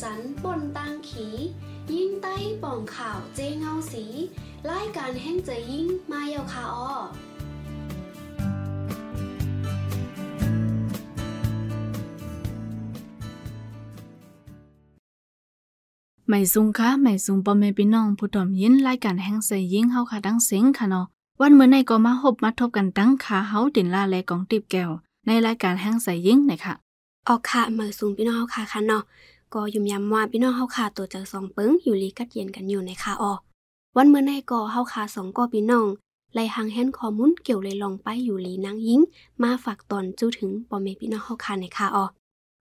จันป่นตังขี ยิ่งใต้ป่องข่าวเจเงาสีรายการแห่งใจยิ่งมาเยาคาออไม่ซุงค่ะไม่ซุงปอมเมพี่น้องผู้ตอมยินรายการแห่งใสยิ่งเฮาค่ะดังเสียงค่ะเนาะวันเมื่อในก็มาพบมาทบกันตั้งขาเฮาตินลาและกองติบแก้วในรายการแห่งใสยิ่งนะคะออกค่ะเมื่อซุงพี่น้องเฮาค่ะค่ะเนาะ ก็ยุ่มยำว่าพี่น้องเฮาค่ะตัวจากสองเปึ้งอยู่ลีกัดเย็นกันอยู่ในค่ะออวันเมื่อในก็เฮาค่ะสองก็พี่น้องไล่หางแฮนข้อมูลเกี่ยวเลยลองไปอยู่ลีนางยิงมาฝากตอนจู้ถึงปอมเมพี่น้องเฮาค่ะในค่ะออ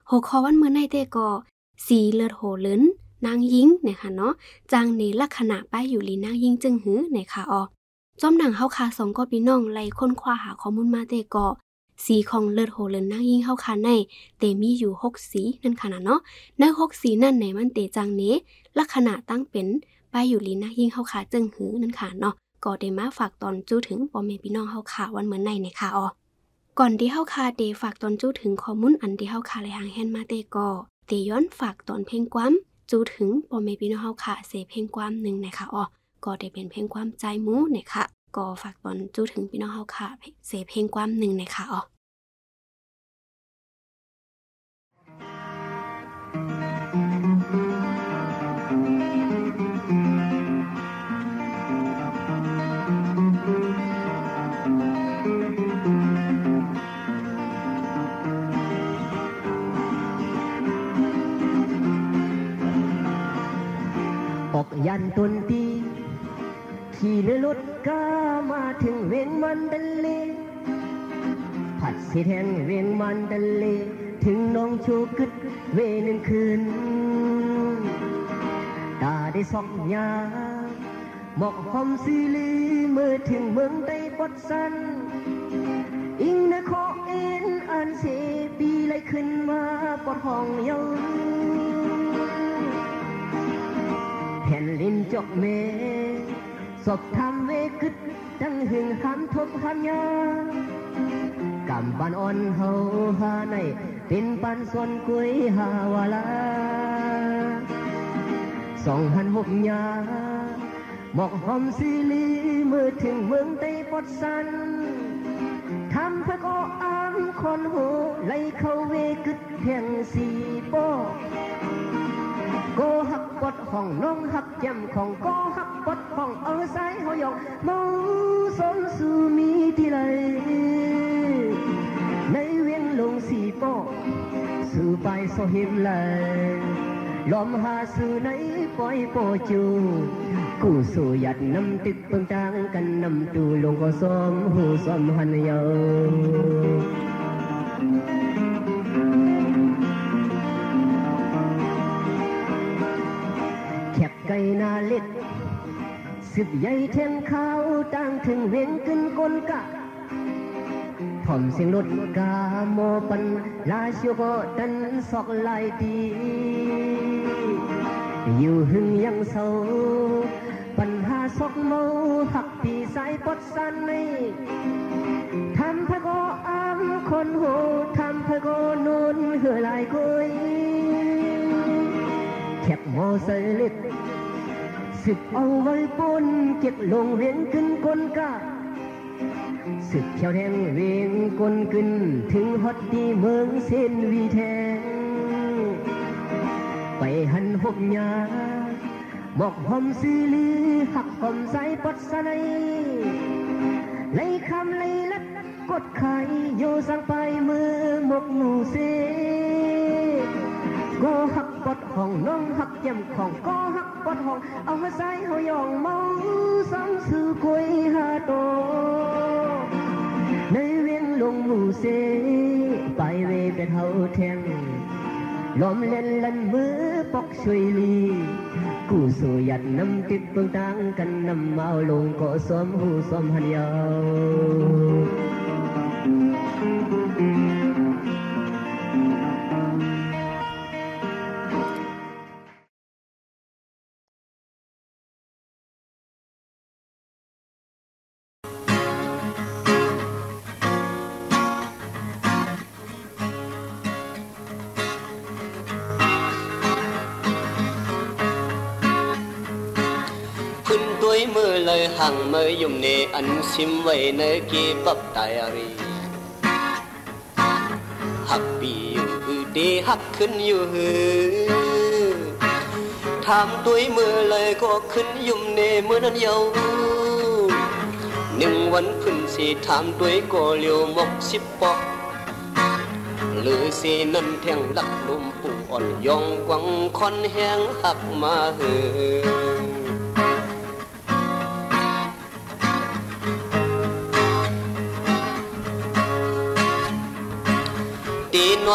หัวข้อวันเมื่อในเตก็สีเลือดโหเลินนางยิงนะคะเนาะจางในลักษณะป้ายอยู่ลีนางยิงจึงหือในค่ะออจอมหนังเฮาคาสองก็พี่น้องไล่ค้นคว้าหาข้อมูลมาเตก็ สีของเลือดโหเลินนางยิงเฮาคาในเตมีอยู่6สีนั่นค่ะเนาะใน6สีนั่นไหนมันเตจังเนลักษณะตั้งเป็นไปอยู่ลีนางยิงเฮาคาจึงหือนั่นค่ะเนาะก็ได้มาฝากตอนจู้ถึงปอแม่พี่น้องเฮาคาวันเหมือนในในค่ะออก่อนที่เฮาคาเตฝากตอนจู้ถึงข้อมูลอันที่เฮาคาไลหางแฮนมาเตก็เตย้อนฝากตอนเพลงความจูถึงปอมเมพี่น้องเฮาค่ะเสเพลงความหนึ่งในคะออก็ได้เป็นเพลงความใจมูในะคะ ก็ฝากตอนจู้ถึงพี่น้องเฮาค่ะเสเพลงความหนึ่งนะคะอ๋อยันตุนตี ขี่เรือรถก้ามาถึงเวียงมันดันเลผัดสีแทงเวียงมันดันเลถึงน้องชูกึดเวนึงคืน ตาได้ส่องยาหมอกหอมซีลีเมื่อถึงเมืองได้ปดสัน อิงนะขอเอ็นอันเสปีไลขึ้นมาปดห้องเยาแผ่นลินจกเม ศพทำเวกึดตั้งหึงคำทบหันยากำบันอ่อนเฮาหาในเป็นปันส่วนกุยหาวาลาสองหันหกยาหมอกหอมซีลีมือถึงเมืองไต้ปดสันทำพระก็อามคนหูไล่เข้าเวกึดเพียงสีโปโกหัก ปดห้องน้องหักจำของโกหักปดห้องเอาสายหอยองมองสนสูมีที่ไรในเวียงลงสีโปสู่อไปโซหิมเลยลอมหาสู่อในปอยโปจูกูสู่หยัดน้ำติดเปิงจางกันน้ำตูลงก็ซ้อมหูซ้อมหันเยา นาเล็ดสิบใหญ่เทนข้าวตั้งถึงเวียงขึ้นกลกะถ่อมเสียงรถกาโมปันลาชิวก็ดันสอกลายดีอยู่หึงยังเศร้าปัญหาสอกเมาหักปีสายปดสันในทำพะก็อามคนโหทำพะก็นุนเหือลายกุยแคบโมเสลิด สึกเอาไว้ปนเก็บลงเวียนขึ้นกลกาสึกเขียวแดงเวียงกลขึ้น ถึงฮอดดีเมืองเส้นวีแทง ไปหันหบยาหมอกหอมซีลีหักหอมใสปัดสนายไลคำไลลัดกดไข่โยสังไปมือหมกหนูเซ ก็หักปดห้องน้องหักเจ็มของก็หักปดห้อง เอาหัวใจเฮายองมองสังสือคุยหาโต ในเวียงลงหมู่เสไปเวเป็นเฮาแทงลมเล่นลันมือปอกช่วยลีกูสู่ยัดน้ำติดเปิงต่างกันน้ำเมาลงก็สมหูสมหันยาว มือเลยหังมือยุ่มเนอันซิมไว้เนกีปับตายรีฮักปีอยู่คือเดฮักขึ้นอยู่ฮือถามตัวมือเลยก็ขึ้นยุ่มเนมือนั้นเยาหนึ่งวันขึ้นสีถามตัวก็เลียวมกสิบปอกหรือสีนั่นแทงหลักลมปูอ่อนยองกวังคอนแห้งหักมาเฮือ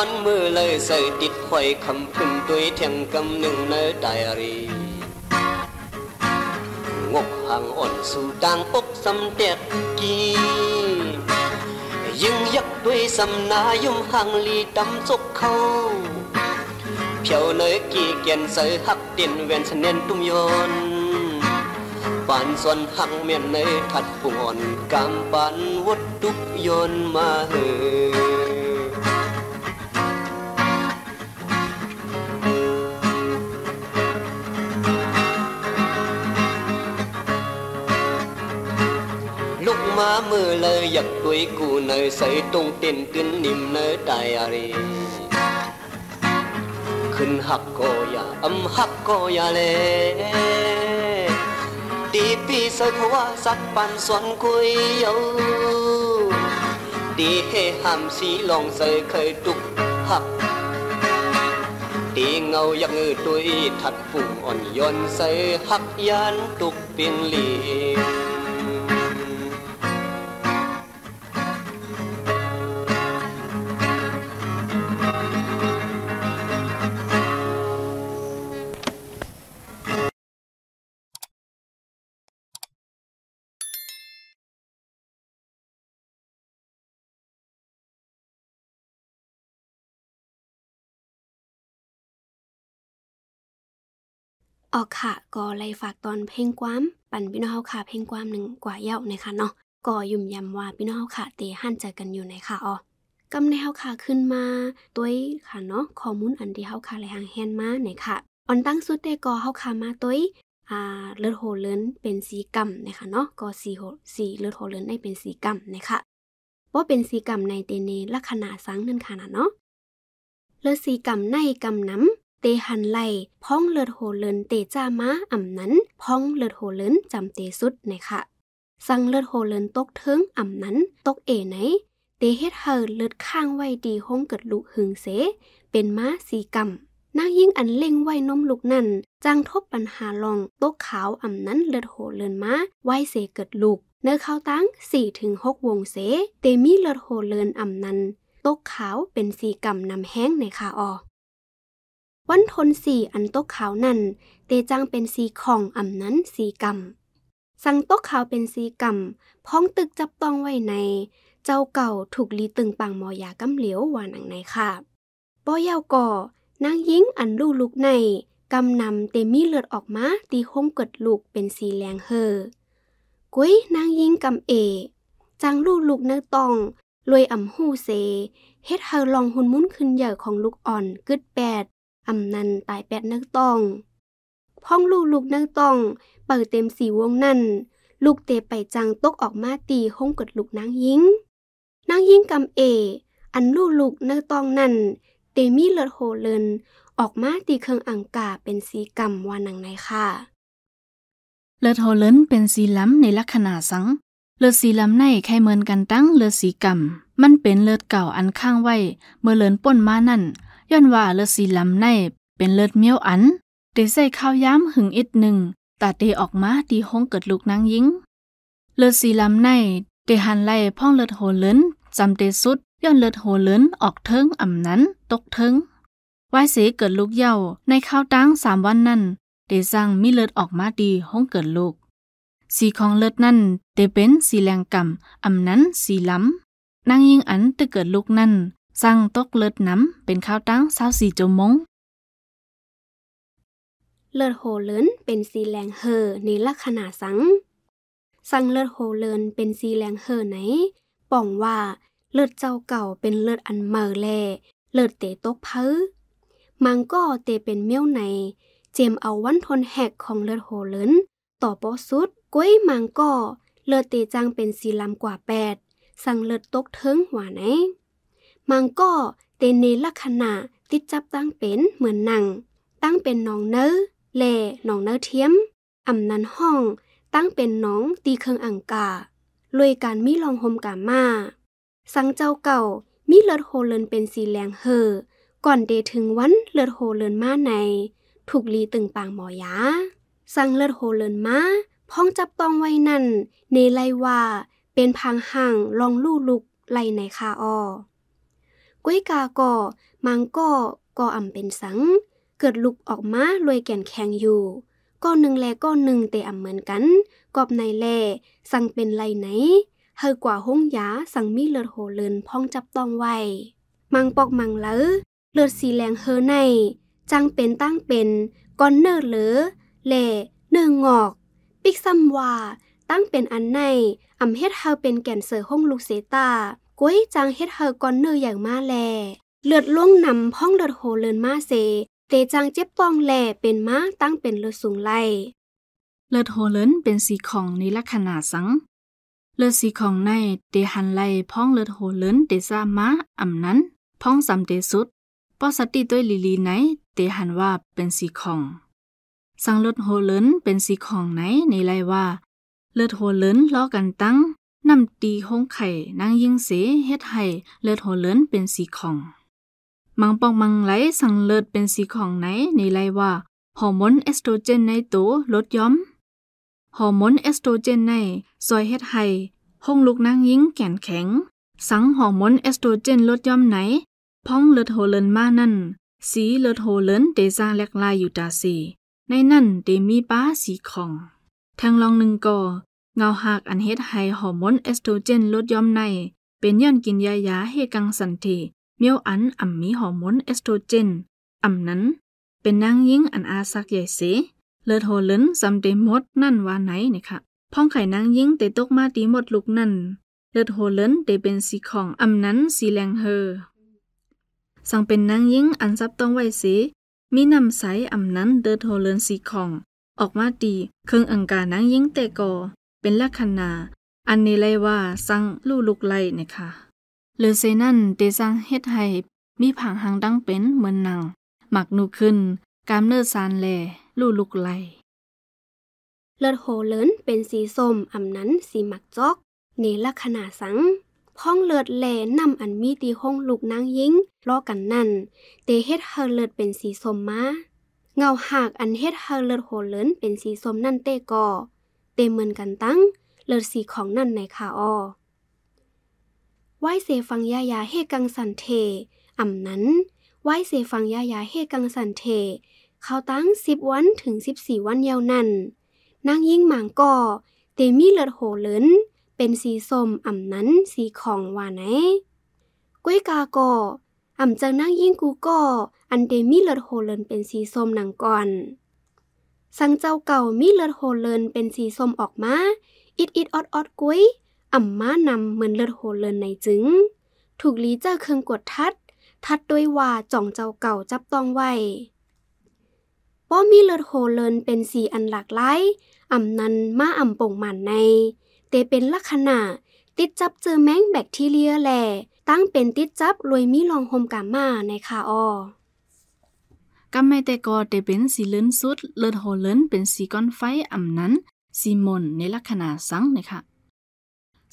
อนมือเลยใส่ติดข่อยคำพึ่งตุยเทียงกำหนึ่งในไดอารีงกห่างอ่อนสู่ด่างปกสำเด็จกียิงยักด้วยสำนายุ่มห่างลีดำจกเขาเผียวเลยกี่เกียนใส่หักเตียนเวนสเน้นตุ้มยนปานส่วนหังเมียนเนยถัดปุ่นกำปันวุดทุกยนมาเฮื หามสีลองเสยเคยตุกหักตีเงาอยากเงือตุยทัดปุ่งอ่อนย้อนเสยหักยานตุกเปียนลี ออกค่ะก็ไล่ฝากตอนเพลงความปั่นพี่น้องเฮาค่ะเพลงความหนึ่งกว่าเย้านะคะเนาะก็ยุ่มยำว่าพี่น้องเฮาค่ะเตหันใจอกันอยู่ในค่ะอ๋อกำในเฮาค่ะขึ้นมาตัวค่ะเนาะข้อมูลอันที่เฮาค่ะไหลหางแฮนมาในค่ะออนตั้งสุดแต่ก็เฮาค่ะมาตัวอ่าเลือดโหเลินเป็นสีกำนะคะเนาะก็สีโหสีเลือดโหเลินได้เป็นสีกำนะคะว่าเป็นสีกำในเตเนลักษณะสังนั่นค่ะนะเนาะเลือดสีกำในกำน้ำ เตหันไล่พ้องเลิดโหเลินเตจ้ามาอ่ำนั้น พ้องเลิดโหเลินจำเตสุดนะคะสั่งเลิดโหเลินตกเทิงอ่ำนั้น ตกเอไหน เตเฮ็ดเฮอเลิดข้างไว้ดีห้องเกิดลุหึงเส เป็นม้าสีกำนางยิ่งอันเล่งไว้นมลูกนั่นจังทบปัญหาลองตกขาวอ่ำนั้นเลิดโหเลินม้าไว้เสเกิดลูก เนื้อข้าวตั้ง4ถึง6วงเส เตมีเลิดโหเลินอ่ำนั้นตกขาวเป็นสีกำนำแห้งในคาออ วันทนสีอันตกขาวนั่น เตจังเป็นสีของอ่ำนั้นสีกำสังตกขาวเป็นสีกำพ้องตึกจับต้องไว้ใน เจ้าเก่าถูกลีตึงปังมอยากำเหลียววานังในค่ะป้อยาวก่อนางยิงอันลูกลุกในกำนำเตมีเลือดออกมาตีห้มกดลูกเป็นสีแรงเฮอกุ้ยนางยิงกำเอ จังลูกลูกนื้อตองรวยอ่ำหูเซเฮ็ดเฮอลองหุนมุ้นขึ้นใหญ่ของลูกอ่อนกึดแปด อำนันตายแปดนักต้อง พ้องลูกลูกนักต้อง เปิดเต็มสีวงนั่น ลูกเตไปจังตกออกมาตีห้องกดลูกนางยิง นางยิงกำเอ อันลูกลูกนักต้องนั่น เตมีเลือดโหเลิน ออกมาตีเครื่องอังกาเป็นสีกำวานังในค่ะ เลือดโหเลินเป็นสีล้ำในลักษณะสัง เลือดสีล้ำในแค่เหมือนกันตั้งเลือดสีกำมันเป็นเลือดเก่าอันข้างไว้ เมื่อเลินป่นมานั่น ย้อนว่าเลือดสีลำในเป็นเลือดเมียวอันเตใส่ข้าวย้ำหึงอิดหนึ่งตาเตออกมาตีห้องเกิดลูกนางยิง เลือดสีลำในเตหันไล่พ่องเลือดโหเลินจำเตสุดย้อนเลือดโหเลินออกเทิงอ่ำนั้น ตกเทิงวายเสเกิดลูกเย้าในข้าวตั้งสามวันนั่นเตสั่งมีเลือดออกมาดีห้องเกิดลูก สีของเลือดนั่นเตเป็นสีแรงกำอ่ำนั้นสีล้ำนางยิงอันตะเกิดลูกนั่น สั่งตกเลิศน้ำเป็นข้าวตั้งเศร้าสี่จมง เลิศโหเลินเป็นสีแรงเฮอในลักษณะสัง สั่งเลิศโหเลินเป็นสีแรงเฮอไหนป่องว่าเลิศเจ้าเก่าเป็นเลิศอันเมอแลเลิศเตตกเพ้อมังก็เตเป็นเมี่ยวไหนเจมเอาวันทนแหกของเลิศโหเลินต่อปอสุดก้วยมังก็เลือดเตจังเป็นสีลำกว่าแปดสั่งเลือดตกเทิงหวาไหน มังก็เตเนลักษณะติดจับตั้งเป็นเหมือนหนัง ตั้งเป็นหนองเนื้อแล่หนองเนื้อเทียมอำนันห้อง ตั้งเป็นหนองตีเคืองอังกาลวยการมีลองหมกามา สังเจ้าเก่ามีเลือดโฮเลินเป็นสีแหลงเฮอก่อนเดถึงวันเลือดโฮเลินมาใน ถูกลีตึงปางหมอยา สังเลือดโฮเลินมาพ้องจับตองไว้นั่น เนไลว่า เป็นพังห่างลองลู่ลุกไลในคาออ ก้วยกาก่อมังก็ก่ออ่ำเป็นสัง เกิดลุกออกมาลวยแก่นแข็งอยู่ก้อนหนึ่งแลก้อนหนึ่งเตอ่ำเหมือนกัน กอบในแลสั่งเป็นไรไหนเฮอกว่าห้องยาสั่งมีเลือดโหเลินพ้องจับต้องไว้มังปอกมังเลอเลือดสีแรงเฮอในจังเป็นตั้งเป็นก้อนเนื้อเหลือแล่เนื้องอก ปิกซัมว่าตั้งเป็นอันในอำเฮ็ดเฮาเป็นแก่นเสือห้องลูกเซตา ก้วยจังเฮ็ดเฮาก้อนเนื้ออย่างมาแล เลือดล่วงนำพ้องเลือดโหเลินมาเซเตจังเจ็บปองแหล่เป็นม้าตั้งเป็นเลือดสูงไล่เลือดโหเลินเป็นสีของในลักษณะสัง เลือดสีของในเตหันไล่พ้องเลือดโหเลินเตซาม้าอ่ำนั้น พ้องสำเตสุดปอสติด้วยลีลีไหนเตหันว่าเป็นสีของ สังเลือดโหเลินเป็นสีของไหนในไล่ว่า เลือดโหเลินล้อกันตั้ง นำตีห้องไข่นางยิงเสเฮ็ดให้เลือดโหเลินเป็นสีของ มังปองมังไหลสังเลิศเป็นสีของไหนในไลว่าฮอร์โมนเอสโตรเจนในตัวลดย้อมฮอร์โมนเอสโตรเจนในซอยเฮ็ดให้ห้องลูกนางยิงแก่นแข็ง สังฮอร์โมนเอสโตรเจนลดย้อมไหนพ้องเลือดโหเลินมานั่น สีเลือดโหเลินเตซางแลกลายอยู่ตาสีในนั่นเตมีป้าสีของทางลองหนึ่งก่อ เงาหักอันเฮ็ดให้ฮอร์โมนเอสโตรเจนลดย้อมใน เป็นย้อนกินยายาให้กังสันทีเมียวอันอ่ำมีฮอร์โมนเอสโตรเจนอ่ำนั้น เป็นนางยิงอันอาซักใหญ่เสเลือดโหลินซำเตมดนั่นว่าไหนนี่ค่ะพ้องไข่นางยิงเตตกมาตีหมดลูกนั่น เลือดโหลินเตเป็นสีของอ่ำนั้นสีแรงเฮอสั่งเป็นนางยิงอันซับต้องไว้เสมีนำใสอ่ำนั้นเลือดโหลินสีของ ออกมาตีเครื่องอังการนางยิงเตกอ เป็นลักษณะอันนี้เลยว่าสั่งลู่ลุกไล่นะคะเลอเซนั่นเตซังเฮ็ดให้มีผังหางดังเป็นเหมือนหนัง หมักนูขึ้น กามเนื้อซานแลลู่ลุกไหลเลือดโหเลินเป็นสีส้มอำนั้นสีหมักจอก เนลักษณะสังพ้องเลือดแลนำอันมีตีห้องลูกนางยิงล้อกันนั่น เตเฮ็ดเฮเลือดเป็นสีส้มมาเงาหากอันเฮ็ดเฮเลือดโหเลินเป็นสีส้มนั่นเตก่อ เตเหมือนกันตั้ง เลือดสีของนั่นในคาออไหวเสฟังยายาเฮกังสันเทอ่ำนั้นไหวเสฟังยายาเฮกังสันเท เขาตั้งสิบวันถึงสิบสี่วันยาวนั่นนางยิ่งหมางก่อเตมีเลือดโหเลินเป็นสีส้มอ่ำนั้นสีของว่าไหนก้วยกาก่ออ่ำจังนางยิ่งกูก่ออันเตมีเลือดโหเลินเป็นสีส้มหนังก่อน สังเจ้าเก่ามีเลือดโหเลินเป็นสีส้มออกมา อิดอิดออดออดกุ้ยอ่ำม้านำเหมือนเลือดโหเลินในจึง ถูกลีเจ้าเครื่องกดทัด ทัดด้วยว่าจ่องเจ้าเก่าจับต้องไว้ป้อมีเลือดโหเลินเป็นสีอันหลากหลายอ่ำนันมาอ่ำป่งหมันในเตเป็นลักษณะ ติดจับเจอแมงแบคทีเรียแหล่ตั้งเป็นติดจับรวยมีลองโฮมกามาในคาออ กำไม่แต่ก็เตเป็นสีเลินสุด เลือดโหเลินเป็นสีก้อนไฟอ่ำนั้น สีมนในลักษณะสังนะคะ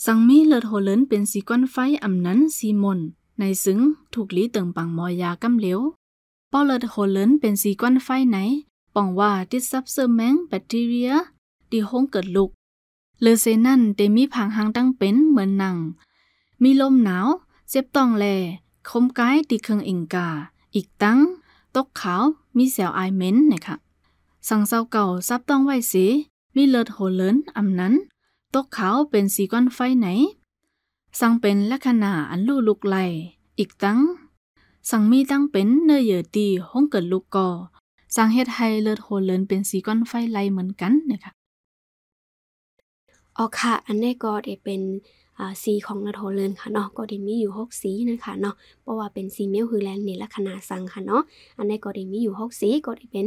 สังมีเลือดโหเลินเป็นสีก้อนไฟอ่ำนั้นสีมนในซึ่งถูกลีเติงปังมอยากำเหลวป้อเลือดโหเลินเป็นสีก้อนไฟไหนป้องว่าติดซับเซอร์แมงแบคทีเรียดีห้องเกิดลุกเลเซนั่นเตมีผังหางตั้งเป็นเหมือนหนัง มีลมหนาว เจ็บต้องแลคมกายตีเครื่องอิงกา อีกตั้ง ตกขาว มีแสวไอเม้นนะคะสังเศร้าเก่าซับต้องไว้สีมีเลือดโหเลินอำนั้น ตกขาวเป็นสีก้อนไฟไหน สังเป็นลักษณะอันลู่ลุกไหลอีกตั้ง สังมีตั้งเป็นเนื้อเยื่อตีห้องเกิดลูกกอสังเฮ็ดให้เลือดโหเลินเป็นสีก้อนไฟไหลเหมือนกันนะคะอ๋อค่ะ อันนี้ก็ได้เป็น สีของนาโทเลินค่ะเนาะก็ได้มีอยู่หกสีนะคะเนาะเพราะว่าเป็นสีเมียวคือแลนในลักษณะสังค่ะเนาะอันนี้ก็ได้มีอยู่หกสีก็ได้เป็น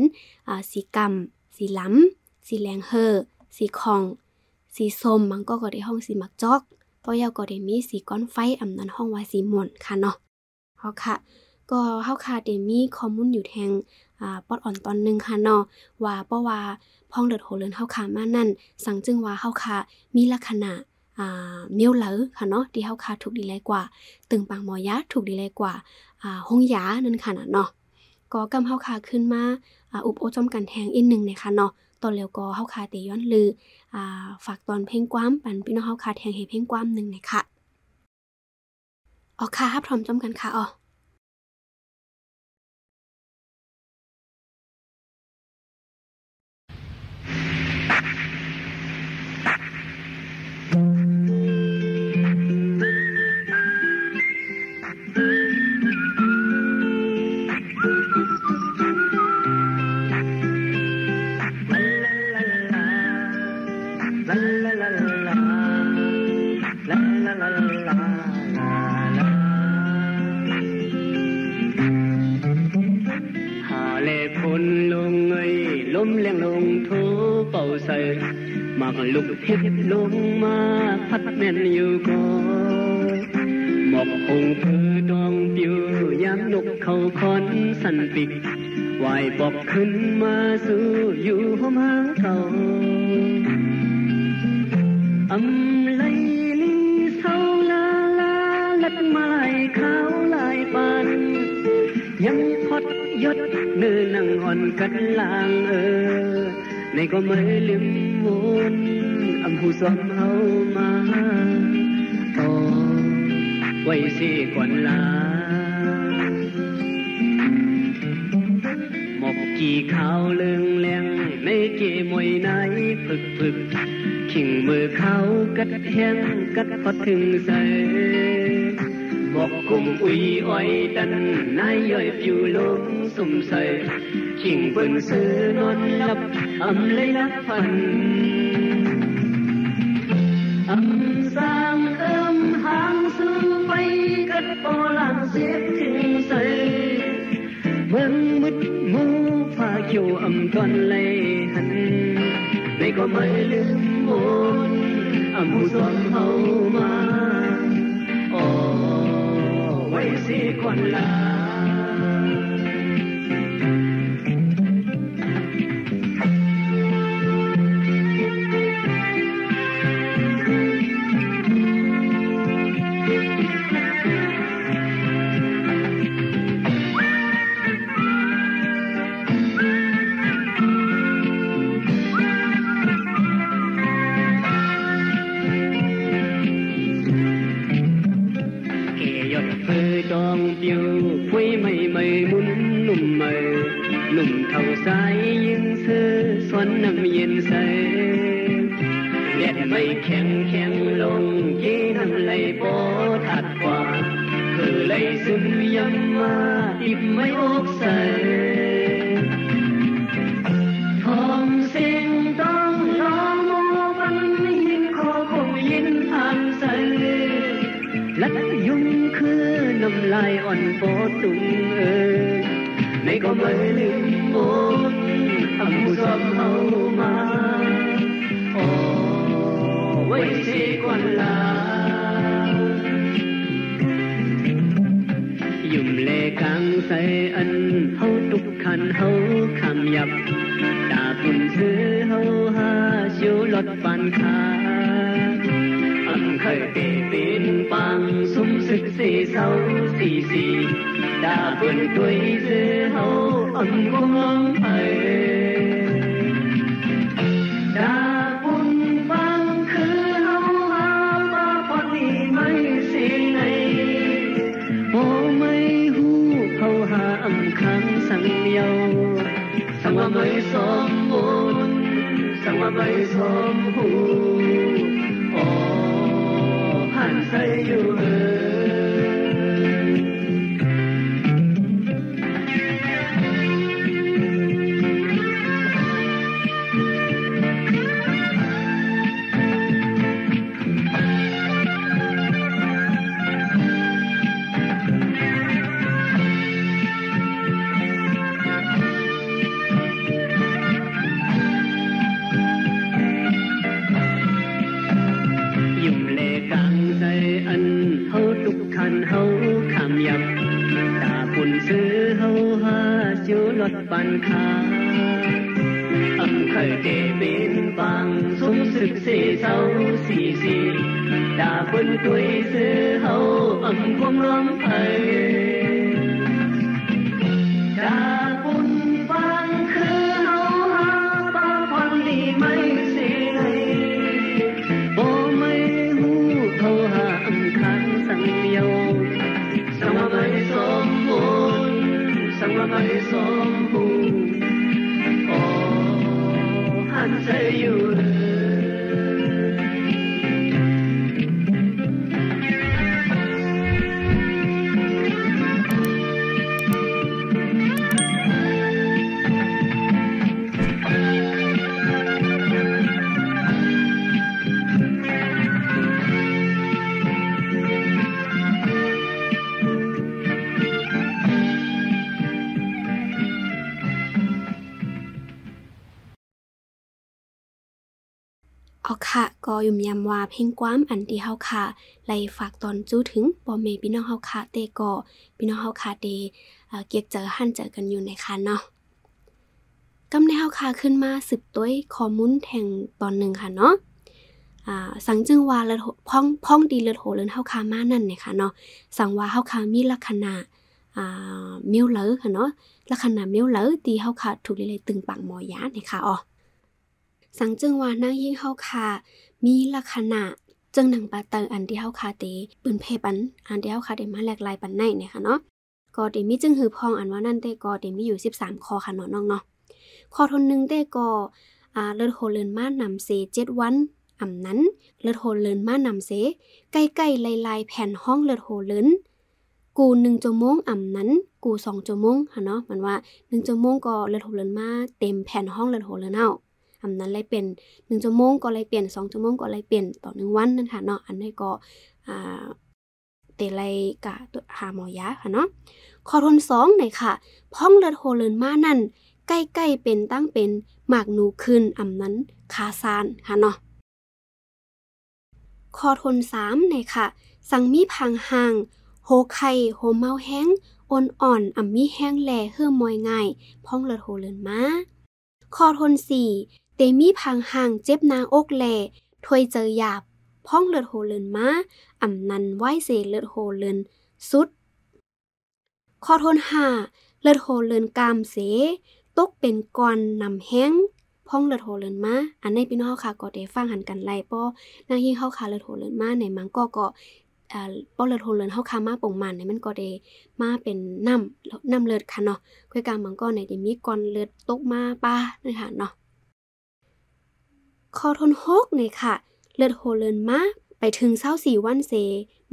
สีกำสีล้ำสีแรงเฮอสีคอง สีส้มมันก็ก็ได้ห้องสีมักจอกเพราะยาวก็ได้มีสีก้อนไฟอำนั้นห้องว่าสีม่นค่ะเนาะเฮาค่ะ ก็เฮาค่ะได้มีข้อมูลอยู่แทงอ่าปอดอ่อนตอนนึงค่ะเนาะว่าเพราะว่าพ้องเดือดโหเลินเฮาค่ะมานั่น สังจึงว่าเฮาค่ะมีลักษณะ อ่าเมียวเหลอค่ะเนาะที่เฮาคาถูกดีเลกว่า ตึงปางหมอยาถูกดีเลกว่าอ่าห้องยานั่นค่ะเนาะก็กำเฮาคาขึ้นมาอ่าอุบโอจอมกันแทงอีกนึงนะคะเนาะตอนแล้วก็เฮาคาเตย้อนลืออ่าฝากตอนเพลงกว้ามปันพี่น้องเฮาคาแทงให้เพลงกว้ามนึงนะคะอ๋อค่ะพร้อมจอมกันค่ะอ๋อ ลุกทิพลงมาพัดแม่นอยู่ก็หมอกคงเธอดองปิวยามนกเขาคอนสันปิกวายบอกขึ้นมาสู่อยู่ห้องหางเก่าอำไลลิเศร้าลาลาลัดมาลายขาวลายปานยังพอดยดเนื้อนังอ่อนกันลางเออ ในก็ไม่ลืมวนอำผู้สมเฮามาโอไว้สิก่อนลาหมอกกี่ขาวเลืองแรงในเกมวย ไหนฝึกฝึกขิงมือเขากัดแห้งกัดพอถึงใส่บอกกุมอุยอ้อยดัน nằm nhìn say tay ân. Hâu đúc khăn hâu khảm nhập. Đã cùng dư hâu ha siêu lót bàn khá. Âm khởi về bên bang sung sức xì sâu xì xì. Đã vườn tuổi dư hâu âm cũng không phải สมบูรณ์สังวาไม่สมบูรณ์อ้ผ่านใส่อยู่ เอาค่ะก็ยุ่มยำว่าเพลงความอันที่เฮาค่ะไล่ฝากตอนจู้ถึงบ่แม่พี่น้องเฮาค่ะเตก็พี่น้องเฮาค่ะเดเอ่อเกียกเจอหั่นเจอกันอยู่ในค่ะเนาะกำในเฮาค่ะขึ้นมาสืบต้วยข้อมูลแห่งตอนหนึ่งค่ะเนาะอ่าสังจึงว่าเลิศพ้องพ้องดีเลิศโหเลินเฮาค่ะมานั่นเนี่ยค่ะเนาะสังว่าเฮาค่ะมีลักษณะอ่ามิ้วเลอค่ะเนาะลักษณะมิ้วเลอที่เฮาค่ะถูกเลยตึงปังหมอยาเนี่ยค่ะอ๋อ สังจึงว่านางยิ่งเฮาคามีลักษณะจึงหนังปาเตออันที่เฮาคาเตปืนเพปันอันที่เฮาคาเตมาแหลกลายปันในเนี่ยค่ะเนาะก็เตมีจึงหือพองอันว่านั่นเตก็เตมีอยู่ 13ข้อค่ะเนาะน้องเนาะข้อทนหนึ่งเตก็อ่าเลิศโหเลินมานำเซ7วันอำนั้นเลิศโหเลินมานำเซใกล้ๆลายๆแผ่นห้องเลิศโหเลินกู1ชั่วโมงอำนั้น กู2ชั่วโมงค่ะเนาะมันว่า1ชั่วโมงก็เลิศโหเลินมาเต็มแผ่นห้องเลิศโหเลินเอา อำนั้นเลยเป็น1ชั่วโมงก็เลยเปลี่ยน2ชั่วโมงก็เลยเปลี่ยนต่อ1วันนั่นค่ะเนาะอันนี้ก็อ่าเตไลกะตัวหาหมอยาค่ะเนาะข้อทน2ไหนค่ะ พ้องเลือดโฮเลินมานั่นใกล้ๆเป็นตั้งเป็นหมากหนูขึ้นอำนั้นคาซานค่ะเนาะข้อทน3ไหนค่ะ สังมีพังห่างโฮไข่โฮเมาแห้งอ่อนอ่อนอ่ำมีแห้งแลเฮือมอยง่าย พ้องเลือดโฮเลินมาข้อทน4 เตมีพังห่างเจ็บนางอกแหล่ถวยเจอหยาบ พ้องเลือดโหเลินมาอ่ำนันไหวเสเลือดโหเลินสุดขอทนหาเลือดโหเลินกามเส ตกเป็นก้อนนำแห้งพ้องเลือดโหเลินมาอันในพี่น้องเฮาค่ะก็ได้ฟังหันกันไล่ป้อนางยิ่งเฮาค่ะเลือดโหเลินมาในมังก็ก็อ่าป้อเลือดโหเลินเฮาค่ะมาปงมันเนี่ยมันก็ได้มาเป็นน้ำน้ำเลือดค่ะเนาะค่อยกลางมังก็ในได้มีก้อนเลือดตกมาป้านะคะเนาะ คอทนฮกเนี่ยค่ะ เลือดโหเลินมาไปถึงเศร้าสี่วันเส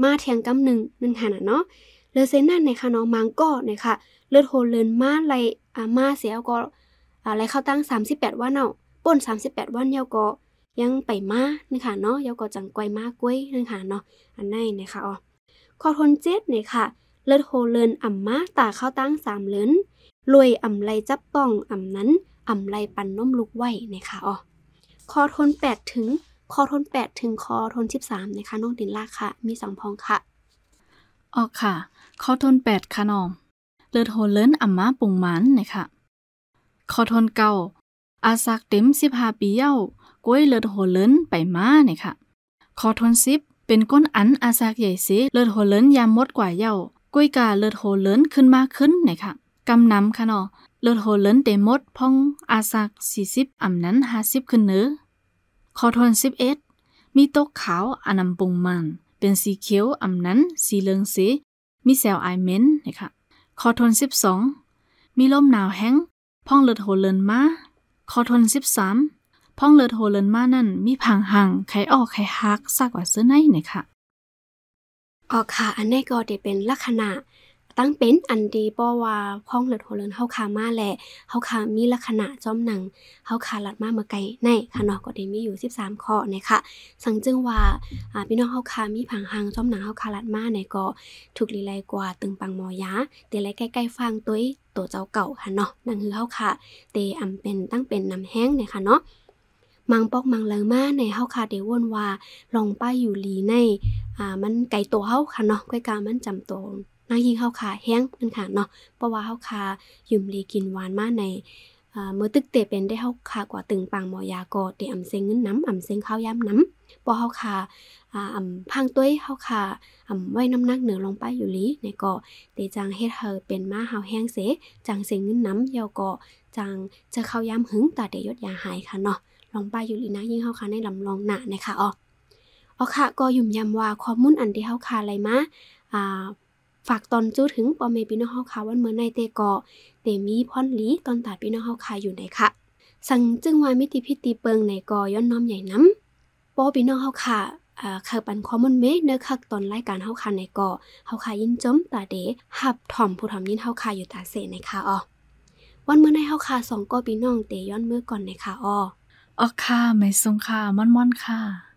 มาเทียงกำหนึ่งนั่นค่ะนะเนาะเลือดเซนนั่นในค่ะเนาะมังก็เนี่ยค่ะ เลือดโหเลินมาไลอามาเสียก็อะไรเข้าตั้ง 38 วันเนาะป่น 38 วันเยาก็ยังไปมานี่ค่ะเนาะเยาก็จังไกวมากล้วยนั่ค่ะเนาะอันนั้นนะคะอ๋อคอทนเจ็ดเนี่ยค่ะ เลือดโหเลินอ่ำมาตาเข้าตั้งสามเลินรวยอ่ำไรจับต้องอ่ำนั้นอ่ำไรปันน้มลุกไหวนะคะอ๋อ คอทน 8 ถึงคอทน 8 ถึงคอทน 13 นะคะน้องตินลากค่ะ มีสองพองค่ะออกค่ะ คอทนแปดค่ะน้องเลือดโหเลินอัมมาปุงมันนะคะคอทนเก้าอาซักเต็มสิบห้าปีเย้ากล้วยเลือดโหเลินไปมาเนี่ยค่ะ คอทนสิบเป็นก้นอันอาซักใหญ่เสเลือดโหเลินยามมดกว่าเย้ากล้วยกาเลือดโหเลินขึ้นมาขึ้นเนี่ยค่ะกำนำค่ะเนาะ เลือดโหเลินเตมดพ่องอาซักสี่สิบอ่ำนั้นห้าสิบขึ้นเนื้อคอทนสิบเอ็ดมีตกขาวอนนำปุงมันเป็นสีเขียวอ่ำนั้นสีเหลืองเสมีแซลไอเมนนะคะคอทน12 มีลมหนาวแห้งพ่องเลือดโหเลินมาคอทน13พ่องเลือดโหเลินมานั่นมีผังห่างไขออกไขฮักซากกว่าเสื้อในนะคะออกค่ะ อันนี้ก็จะเป็นลักษณะ ตั้งเป็นอันดีเพราะว่าพ้องเลือดโหเลินเฮาคามาแหละเฮาคามีลักษณะจอมหนังเฮาคาลัดมาเมื่อไกลในค่ะเนาะก็ได้มีอยู่ 13 ข้อนะคะสังจึงว่าอ่าพี่น้องเฮาคามีผังหางจอมหนังเฮาคาลัดมาเนี่ยก็ถูกลีไลกว่าตึงปังมอยาเตไลใกล้ๆฟังตัวตัวเจ้าเก่าค่ะเนาะนั่นคือเฮาคาเตอำเป็นตั้งเป็นน้ำแห้งเนี่ยค่ะเนาะมังปอกมังเลอมาในเฮาคาเดวนว่าลองป้ายอยู่ลีในอ่ามันไกลตัวเฮาค่ะเนาะก้อยกามันจำตน นางยิงเฮาคาแห้งมันค่ะเนาะเพราะว่าเฮาคายุ่มลีกินหวานมาในเมื่อตึกเตเป็นได้เฮาคากว่าตึงปังหมอยาก็เตอำเซงเงินน้ำอำเซงข้าวยาน้ำบ่เฮาคาอ่าอำพังต้วยเฮาคาอำไว้น้ำหนักเหนือลงไปอยู่ลีในก็เตจังเฮ็ดเฮาเป็นมาเฮาแห้งเสจังเซงเงินน้ำยาก็จังจะเข้ายาหึงตาเดยดยาหายค่ะเนาะลองไปอยู่ลีนะยิ่งเฮาคาในลำลองหน้านะคะอ๋ออ๋อค่ะก็ยุ่มยำว่าข้อมูลอันที่เฮาคาอะไรมาอ่า ฝากตอนจู้ถึงปอเมพี่น้องเฮาคาวันเมื่อในเตกอเตมีพรลีตอนตาพี่น้องเฮาคาอยู่ไหนค่ะ สั่งจึงว่ามิติพิตีเปิงในกอย้อนน้อมใหญ่น้ำปอพี่น้องเฮาค่ะอ่าคือปันข้อมูลเมเนื้อคักตอนรายการเฮาคาในกอเฮาคายินจมตาเดหับถ่อมผู้ถ่อมยินเฮาคาอยู่ตาเสนะคะอ๋อวันเมื่อในเฮาคาสองก็พี่น้องเตย้อนเมื่อก่อนในค่ะอ๋อออค่ะไม่ทรงค่ะม่อนๆค่ะ